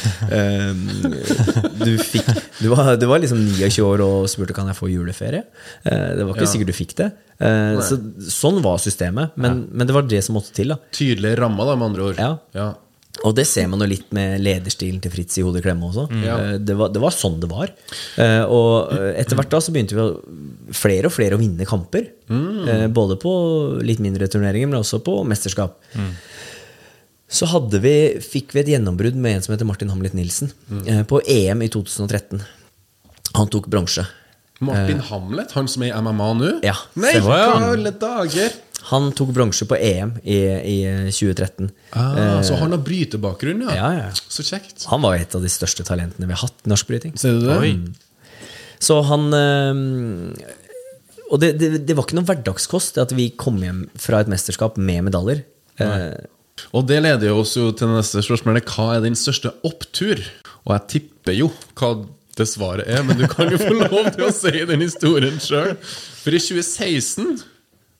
Du, fikk, du, var, du var liksom 29 år og spurte kan jeg få juleferie. Eh, det var ikke Ja. sikkert du fikk det. Eh, så, sånn var systemet, men, men det var det som måtte til. da Tydelige rammer, da, med andre ord. Ja. Og det ser man jo litt med lederstilen til Fritz i Hodet klemme også. Ja. Eh, Det, var, det var sånn det var. Eh, Og eh, etter hvert da så begynte vi å, flere og flere å vinne kamper. Mm. Både på litt mindre turneringer, men også på mesterskap. Så hadde vi, fikk vi et gjennombrudd med en som heter Martin Hamlet Nilsen. eh, På EM i 2013. Han tok bronse. Martin Hamlet, han som er i MMA nå? Ja, Nei, hva i alle dager! Han tok bronse på EM i, i 2013. Ah, så han har brytebakgrunn, ja. Ja, ja. Så kjekt. Han var et av de største talentene vi har hatt i norsk bryting. Ser du det? Oi. Så han øh, Og det, det, det var ikke noe hverdagskost at vi kom hjem fra et mesterskap med medaljer. Eh, Og det leder jo oss jo til neste spørsmål. Hva er din største opptur? Og jeg tipper jo hva det svaret er, men du kan jo få lov til å si den historien sjøl. For i 2016,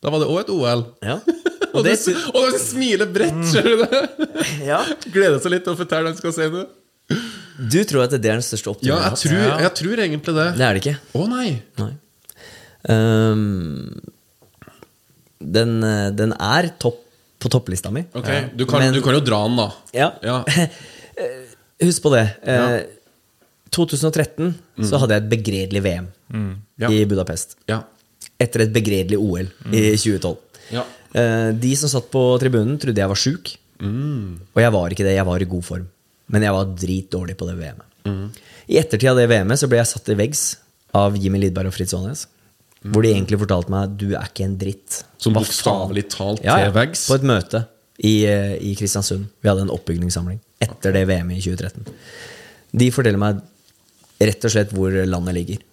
da var det òg et OL. ja. Og, det, og du smiler bredt, ser du det? ja. Gleder seg litt til å fortelle hva han skal si nå. Du tror at det er den største oppturen Ja, jeg tror, jeg tror egentlig det. Det er det ikke. Å nei! Nei. Um, den, øh, den er topp på topplista mi. Ok, du kan, Men- du kan jo dra den, da. Ja. Ja. Husk på det. Eh, Ja. 2013 så hadde jeg et begredelig VM Ja. i Budapest. ja. Etter et begredelig OL i 2012. Ja. Eh, de som satt på tribunen, trodde jeg var sjuk. Og jeg var ikke det, jeg var i god form. Men jeg var dritdårlig på det VM-et. I ettertid av det VM-et så ble jeg satt i veggs av Jimmy Lidberg og Fritz Aanes. Hvor de egentlig fortalte meg du er ikke en dritt. Som bokstavelig talt ja, ja, til veggs. På et møte i, eh, i Kristiansund. Vi hadde en oppbygningssamling etter det VM-et i 2013. De forteller meg rett og slett hvor landet ligger.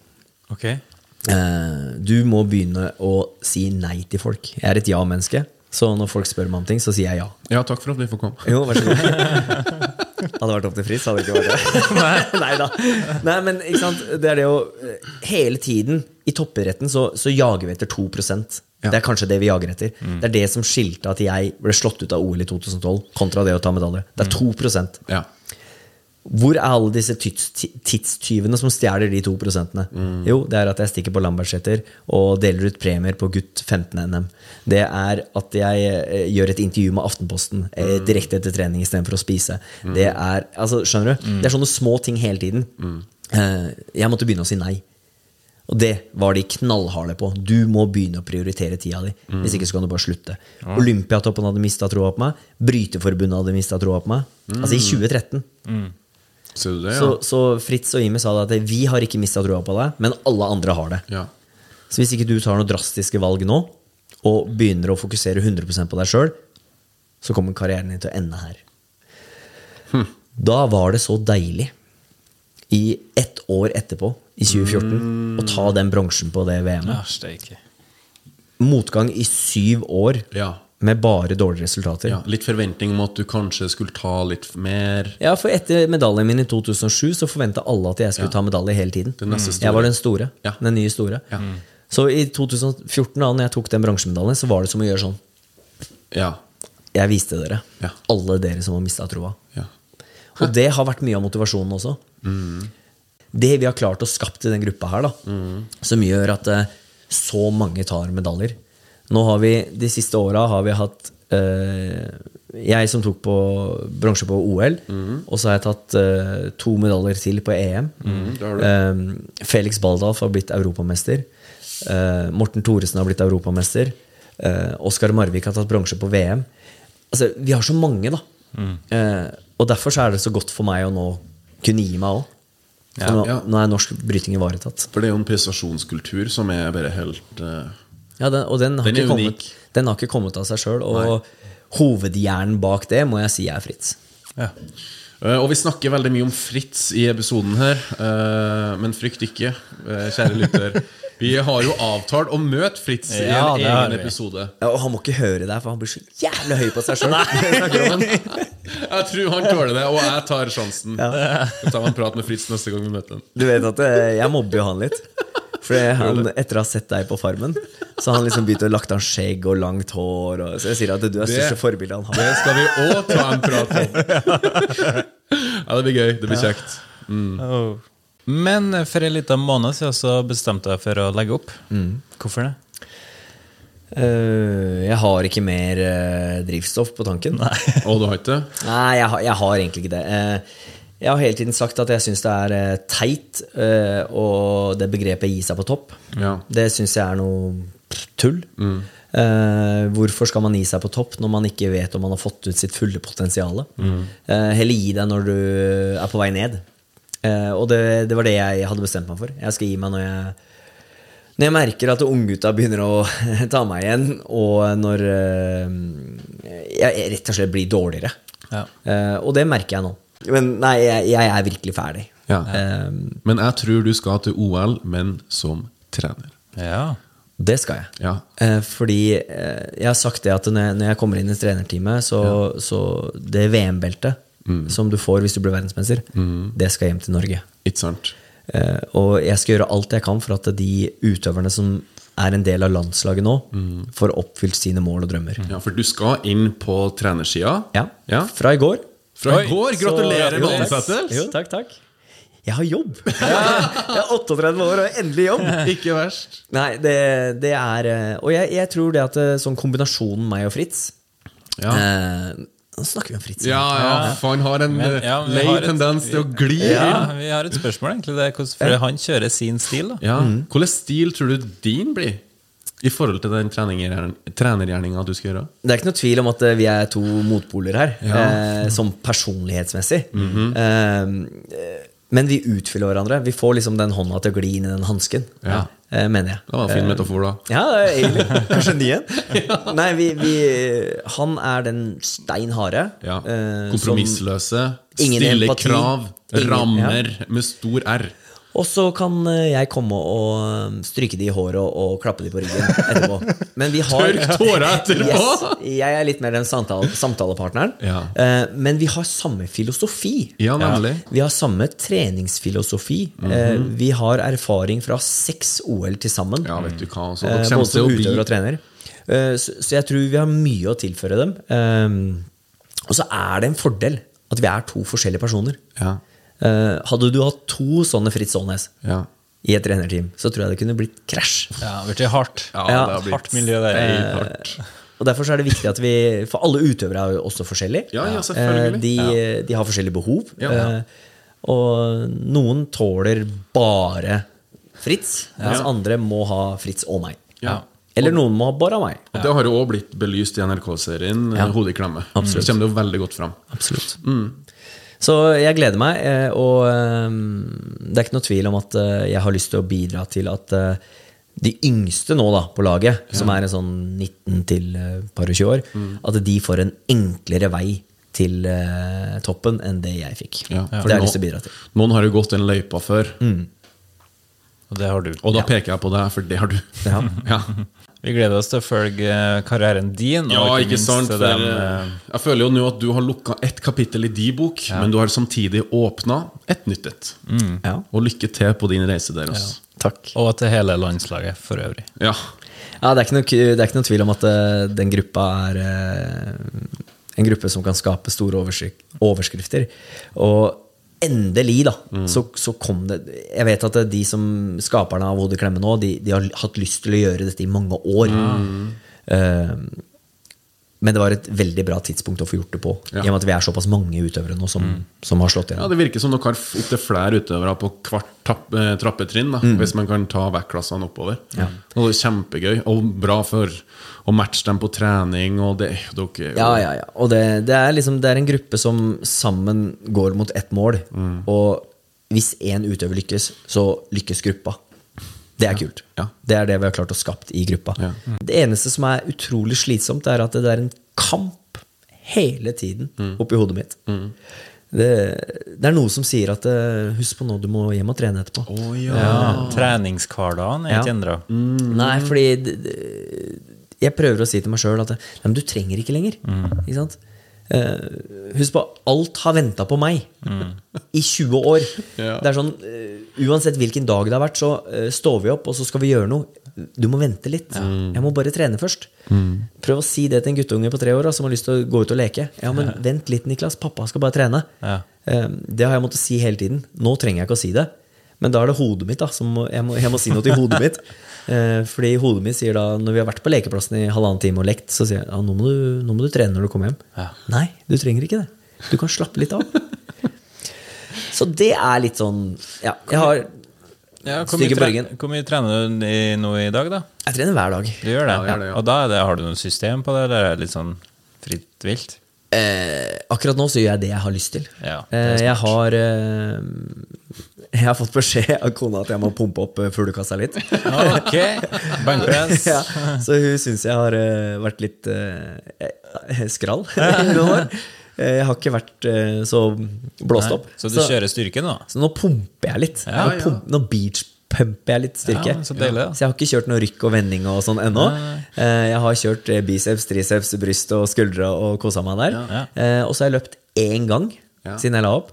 Ok. Eh, du må begynne å si nei til folk. Jeg er et ja-menneske, så når folk spør meg om ting, så sier jeg ja. Ja, takk for at vi får komme. Jo, vær så god. hadde vært opp til Fritz, hadde det ikke vært det. Nei da. Nei, men ikke sant? det er det å eh, Hele tiden i toppidretten så, så jager vi etter 2 Ja. Det er kanskje det vi jager etter. Det er det som skilte at jeg ble slått ut av OL i 2012, kontra det å ta medalje. Det er 2 Ja. Hvor er alle disse tids, tidstyvene som stjeler de to prosentene? Jo, det er at jeg stikker på Lambertseter og deler ut premier på gutt 15-NM. Det er at jeg eh, gjør et intervju med Aftenposten eh, direkte etter trening istedenfor å spise. Det er altså, skjønner du? Det er sånne små ting hele tiden. Eh, jeg måtte begynne å si nei. Og det var de knallharde på. Du må begynne å prioritere tida di. Hvis ikke så kan du bare slutte. Olympiatoppen hadde mista troa på meg. Bryteforbundet hadde mista troa på meg. Altså i 2013. Ser du det, ja? Så, så Fritz og Jimmy sa da at vi har ikke mista troa på deg, men alle andre har det. ja. Så hvis ikke du tar noen drastiske valg nå, og begynner å fokusere 100% på deg sjøl, så kommer karrieren din til å ende her. Da var det så deilig, i ett år etterpå, i 2014, å ta den bronsen på det VM-et. Ja. Motgang i syv år Ja. Med bare dårlige resultater. ja. Litt forventning om at du kanskje skulle ta litt mer. Ja, for etter medaljen min i 2007 så forventa alle at jeg skulle ta medalje hele tiden. Den neste store. Jeg var den store. Ja. Den nye store. Så i 2014, da når jeg tok den bransjemedaljen, så var det som å gjøre sånn. Ja. Jeg viste dere. Ja. Alle dere som har mista troa. ja. Og det har vært mye av motivasjonen også. Det vi har klart å skapt i den gruppa her, da, som gjør at eh, så mange tar medaljer Nå har vi, De siste åra har vi hatt eh, Jeg som tok på bronse på OL, og så har jeg tatt eh, to medaljer til på EM. Mm. Eh, Felix Baldalf har blitt europamester. Eh, Morten Thoresen har blitt europamester. Eh, Oskar Marvik har tatt bronse på VM. Altså, vi har så mange, da. Eh, og derfor så er det så godt for meg å nå kunne gi meg òg. nå, Ja. nå er norsk bryting ivaretatt. For det er jo en prestasjonskultur som er bare helt eh, Ja, den, og den har, Den er ikke kommet, den har ikke kommet av seg sjøl. Og hovedhjernen bak det må jeg si er Fritz. Ja. Eh, Og vi snakker veldig mye om Fritz i episoden her, eh, men frykt ikke, eh, kjære lytter. Vi har jo avtalt å møte Fritz i Ja, en det egen episode. Ja, og han må ikke høre deg, for han blir så jævlig høy på seg sjøl. Jeg tror han tåler det, og jeg tar sjansen. Så tar vi en prat med Fritz neste gang vi møter ham. Du vet at jeg mobber jo han litt. For han, etter å ha sett deg på Farmen, så har han liksom begynt å lagt an skjegg og langt hår. Og, så jeg sier at du er største Det- forbildet han har. Det skal vi òg ta en prat om. Ja, det blir gøy. Det blir kjekt. Mm. Men for en liten måned siden så bestemte jeg for å legge opp. Hvorfor det? Uh, jeg har ikke mer uh, drivstoff på tanken. Nei, Og du har ikke det? jeg, har, jeg har egentlig ikke det. Eh, jeg har hele tiden sagt at jeg syns det er eh, teit eh, og det begrepet 'gi seg på topp'. Ja. Det syns jeg er noe tull. Eh, hvorfor skal man gi seg på topp når man ikke vet om man har fått ut sitt fulle potensial? Eh, heller gi deg når du er på vei ned. Uh, og det, det var det jeg hadde bestemt meg for. Jeg skal gi meg når jeg når jeg merker at unggutta begynner å ta meg igjen, og når eh, jeg rett og slett blir dårligere. Ja. Eh, og det merker jeg nå. Men nei, jeg, jeg er virkelig ferdig. Ja. Um, Men jeg tror du skal til OL, men som trener. Ja. det skal jeg. Ja. Uh, fordi uh, jeg har sagt det at når jeg, når jeg kommer inn i trenerteamet, så, så det VM-beltet som du får hvis du blir verdensmester, det skal hjem til Norge. Ikke sant? Uh, og jeg skal gjøre alt jeg kan for at de utøverne som er en del av landslaget nå, får oppfylt sine mål og drømmer. Ja, For du skal inn på trenersida. Ja. Ja. Fra i går. Fra i går! Gratulerer med ansettelse! Jo, takk, takk. Jeg har jobb! Jeg er 38 år og har endelig jobb. Ikke verst. Nei, det, det er eh, Og jeg, jeg tror det at eh, sånn kombinasjonen meg og Fritz Ja. eh, Nå snakker vi om Fritz. Ja, ja, for han har en Men, eh, ja, lei har et- tendens til å gli ja, inn. vi har et spørsmål, egentlig. Det er hvordan, for han kjører sin stil, da. Ja. Hvilken stil tror du din blir? I forhold til den trenergjerninga du skal gjøre? Det er ikke noe tvil om at eh, vi er to motpoler her, eh, som personlighetsmessig. eh, men vi utfyller hverandre. Vi får liksom den hånda til å gli inn i den hansken, Ja. eh, mener jeg. Det var en fin metafor, da. Ja, det egentlig kanskje ny en. Nei, vi, vi, han er den stein harde. Ja. eh, Kompromissløse, stille krav, Ingen- rammer med stor R. Og så kan eh, jeg komme og um, stryke de i håret og, og klappe de på ryggen etterpå. Men vi har Tørk tåra etterpå! Yes, jeg er litt mer den samtale, samtalepartneren. Ja. Eh, men vi har samme filosofi. Ja, nemlig. Vi har samme treningsfilosofi. eh, vi har erfaring fra seks OL til sammen. Ja, vet du hva. Så Eh, både som utøver og trener. Eh, så, jeg tror vi har mye å tilføre dem. Eh, og så er det en fordel at vi er to forskjellige personer. Ja. Eh, hadde du hatt to sånne Fritz Aanes Ja. i et trenerteam, så tror jeg det kunne blitt krasj. Ja, det blitt hardt. Ja, Ja, det har blitt hardt miljø der. helt hardt. Og Derfor så er det viktig at vi For alle utøvere er jo også forskjellige. Ja, ja, selvfølgelig. Eh, De, de har forskjellige behov. Ja. Eh, Og noen tåler bare Fritz, mens Ja. andre må ha Fritz og meg. Ja. Eller noen må ha bare meg. Og det har jo òg blitt belyst i NRK-serien Ja. Hodet i klemme. Absolutt. Det kommer det jo veldig godt fram. Absolutt. Så jeg gleder meg, eh, og eh, det er ikke noe tvil om at eh, jeg har lyst til å bidra til at de yngste nå da på laget, som er en sånn 19 til par og 20 år, at de får en enklere vei til toppen enn det jeg fikk. Ja, Det for har jeg lyst til å bidra til. Noen har jo gått den løypa før, Og det har du. og da peker jeg på deg, for det har du. Ja. Ja, Vi gleder oss til å følge eh, karrieren din. ja ikke ikke sant? For, dem, eh, eh, jeg føler jo nå at du har lukka ett kapittel i din bok, men du har samtidig åpna et nytt et. Ja. Og lykke til på din reise der. Ja. Takk. Og til hele landslaget for øvrig. Ja. Ja, det er ikke noe, det er ikke noe tvil om at den gruppa er en gruppe som kan skape store overskrifter. Og endelig, da, så, så kom det Jeg vet at de som skaperne av Hodeklemme nå, de, de har hatt lyst til å gjøre dette i mange år. Eh, men det var et veldig bra tidspunkt å få gjort det på, Ja. i og med at vi er såpass mange utøvere nå som, som har slått ja. Det virker som dere har opptil flere utøvere på hvert eh, trappetrinn, da, hvis man kan ta vektklassene oppover. Og det er kjempegøy, og bra for å matche dem på trening. Og det, dere, Ja, ja, ja. Og det, det, er liksom, det er en gruppe som sammen går mot ett mål. Og hvis én utøver lykkes, så lykkes gruppa. Det er kult. Ja. Det er det vi har klart å skapt i gruppa. Ja. Det eneste som er utrolig slitsomt, er at det er en kamp hele tiden oppi hodet mitt. Det, det er noe som sier at eh, Husk på nå, du må hjem og trene etterpå. Oh, ja. Ja, Treningshverdagen er Ja. ikke endra. Nei, fordi det, det, jeg prøver å si til meg sjøl at du trenger ikke lenger. Ikke sant? Eh, husk på, alt har venta på meg i 20 år. Ja. Det er sånn, eh, Uansett hvilken dag det har vært, så eh, står vi opp, og så skal vi gjøre noe. Du må vente litt. Jeg må bare trene først. Prøv å si det til en guttunge på tre år som har lyst til å gå ut og leke. Ja, men vent litt, Niklas. Pappa skal bare trene. Ja. Det har jeg måttet si hele tiden. Nå trenger jeg ikke å si det. Men da er det hodet mitt da som jeg, må, jeg må si noe til hodet mitt. Eh, fordi hodet mitt sier da, når vi har vært på lekeplassen i halvannen time og lekt, så sier jeg ja, nå må du, nå må du trene når du kommer hjem. Ja. Nei, du trenger ikke det. Du kan slappe litt av. Så det er litt sånn Ja, jeg har Ja, hvor, Stygge mye tre hvor mye trener du i, nå i dag, da? Jeg trener hver dag. Du gjør det? Ja, det, ja. Og da er det, har du noe system på det, eller er det litt sånn fritt vilt? Eh, akkurat nå så gjør jeg det jeg har lyst til. Ja, eh, jeg har eh, Jeg har fått beskjed av kona at jeg må pumpe opp eh, fuglekassa litt. Ok, Bankpress. ja, så hun syns jeg har eh, vært litt eh, skral i noen år. Eh, Jeg har ikke vært eh, så blåst Nei, opp. Så du kjører styrke nå? så nå pumper jeg litt. Ja, nå, pump, nå beachpumper jeg litt styrke. Ja, så deilig. Så jeg har ikke kjørt noe rykk og vending og sånn ennå. Eh, Jeg har kjørt eh, biceps, triceps, bryst og skuldre og kosa meg der. Eh, Og så har jeg løpt én gang Ja. siden jeg la opp.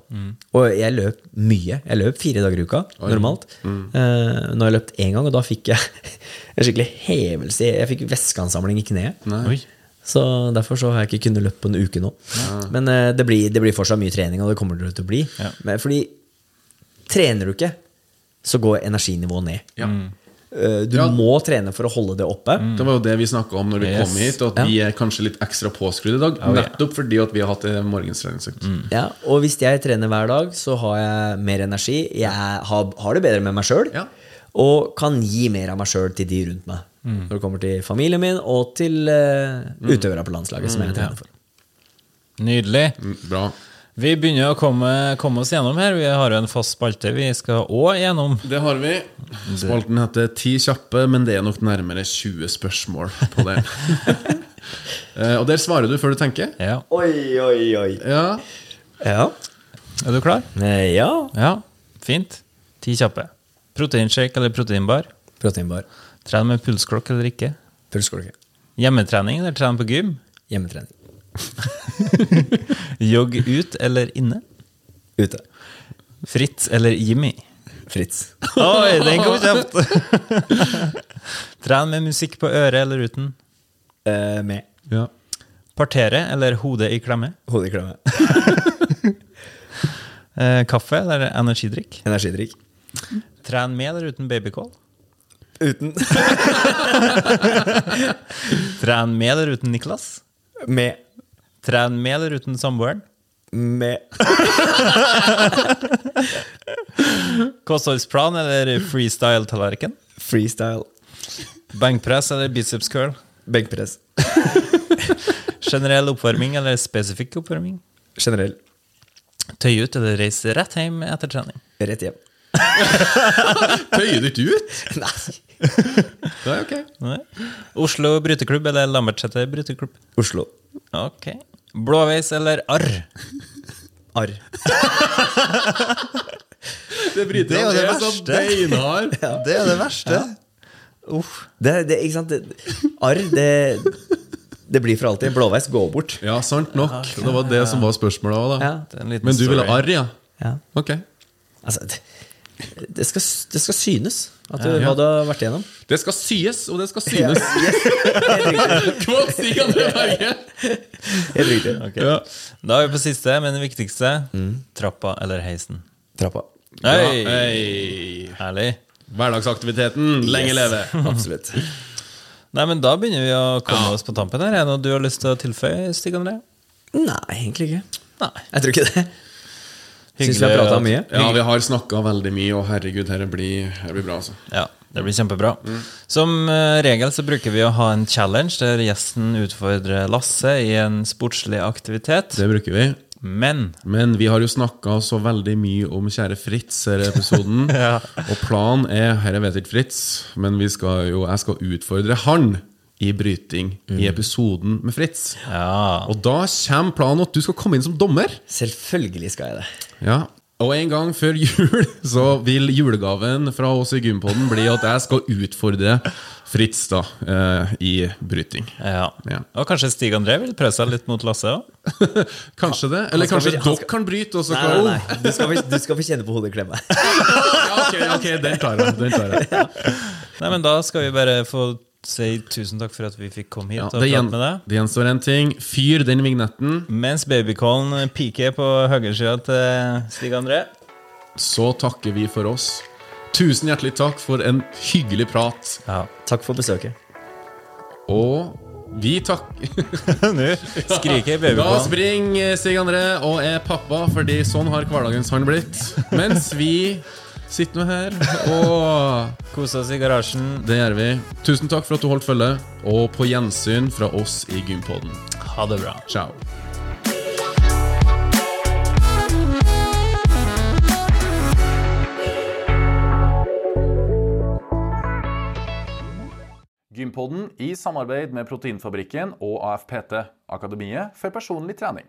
Og jeg løp mye. Jeg løp fire dager i uka normalt. Eh, Nå har jeg løpt én gang, og da fikk jeg en skikkelig hevelse. Jeg fikk væskeansamling i kneet. Så derfor så har jeg ikke kunnet løpe på en uke nå. Men uh, det, blir, det blir fortsatt mye trening, og det kommer det til å bli. Ja. Men, fordi trener du ikke, så går energinivået ned. Ja. Eh, Du Ja. må trene for å holde det oppe. Det var jo det vi snakka om når vi Yes. kom hit, at Ja. vi er kanskje litt ekstra påskrudd i dag. Nettopp fordi at vi har hatt morgentreningsøkt. Mm. Ja, og hvis jeg trener hver dag, så har jeg mer energi. Jeg har, har det bedre med meg sjøl. Ja. Og kan gi mer av meg sjøl til de rundt meg. når det kommer til familien min og til uh, utøvere på landslaget, som jeg er trener for. Nydelig. Mm, Bra. Vi begynner å komme, komme oss gjennom her. Vi har jo en fast spalte vi skal òg gjennom. Det har vi. Spalten heter Ti kjappe, men det er nok nærmere 20 spørsmål på den. Eh, og der svarer du før du tenker? Ja. Oi, oi, oi. Ja. Ja. Er du klar? Eh, ja. Ja. Fint. Ti kjappe. Proteinshake eller proteinbar? Proteinbar. Tren med pulsklokk eller ikke? Pulsklokke. Hjemmetrening eller tren på gym? Hjemmetrening. Jogg ut eller inne? Ute. Fritz eller Jimmy? Fritz. Oi, den kom kjapt! Tren med musikk på øret eller uten? Eh, med. ja. Partere eller hodet i klemme? Hodet i klemme. Eh, kaffe eller energidrikk? Energidrikk. Tren med eller uten babykål? Uten. Tren med eller uten Niklas? Med. Tren med eller uten samboeren? Med. Kostholdsplan eller freestyle-tallerken? Freestyle. Benkpress eller biceps curl? Benkpress. Generell oppvarming eller spesifikk oppvarming? Generell. Tøy ut eller reise rett hjem etter trening? Rett hjem. Tøyer du ikke ut? Nei. Det er ok. Nei. Oslo bryteklubb eller Lambertseter bryteklubb? Oslo. Ok. Blåveis eller arr? Arr. Det bryter Det er jo det så verste. beinhard. Det er det verste. Uff. Det, det, ikke sant? Det, arr, det, det blir for alltid. Blåveis går bort. Ja, sant nok. Det var det som var spørsmålet òg, da. Ja. Det Men du ville arr, ja? Ja. Ok. Altså, det, skal, det skal synes at du, Ja. hva du har vært igjennom. Det skal syes, og det skal synes. Kvot du André Berge! Helt riktig. Ok. Da er vi på siste, men det viktigste. Trappa eller heisen? Trappa. Ja, Hei! hei. Herlig. Hverdagsaktiviteten, lenge leve! Absolutt. Nei, men Da begynner vi å komme oss på tampen. her Er det noe du har lyst til å tilføye, Stig André? Nei, egentlig ikke. Nei. Jeg tror ikke det. Syns vi har prata mye. Ja, vi har snakka veldig mye, og herregud, dette blir, her blir bra, altså. Ja, det blir kjempebra. Som eh, regel så bruker vi å ha en challenge der gjesten utfordrer Lasse i en sportslig aktivitet. Det bruker vi. Men Men vi har jo snakka så veldig mye om kjære Fritz i episoden. Og planen er Her vet ikke Fritz, men vi skal jo, jeg skal utfordre han i bryting i episoden med Fritz. ja Og da kommer planen at du skal komme inn som dommer. Selvfølgelig skal jeg det. Ja Og en gang før jul så vil julegaven fra oss i Gympodden bli at jeg skal utfordre Fritz da eh, i bryting. ja. Ja. Og kanskje Stig André vil prøve seg litt mot Lasse òg? Kanskje det? Eller kanskje dere skal- kan bryte, og så Nei, nei, nei. Du skal, få- du skal få kjenne på hodet klemme. Ja, ok, ok, den tar jeg. Den tar jeg. Nei, men da skal vi bare få si tusen takk for at vi fikk komme hit Ja, og det, gjen, med deg. det gjenstår en ting. Fyr den vignetten, Mens babycallen piker på høyresida til Stig André. så takker vi for oss. Tusen hjertelig takk for en hyggelig prat. Ja. Takk for besøket. Og vi takker Nå skriker Da babycallen. springer Stig André og er pappa, fordi sånn har hverdagens han blitt. Mens vi sitter vi her og koser oss i garasjen. Det gjør vi. Tusen takk for at du holdt følge, og på gjensyn fra oss i Gympodden. Ha det bra. Ciao. Gympodden i samarbeid med Proteinfabrikken og AFPT, Akademiet for personlig trening.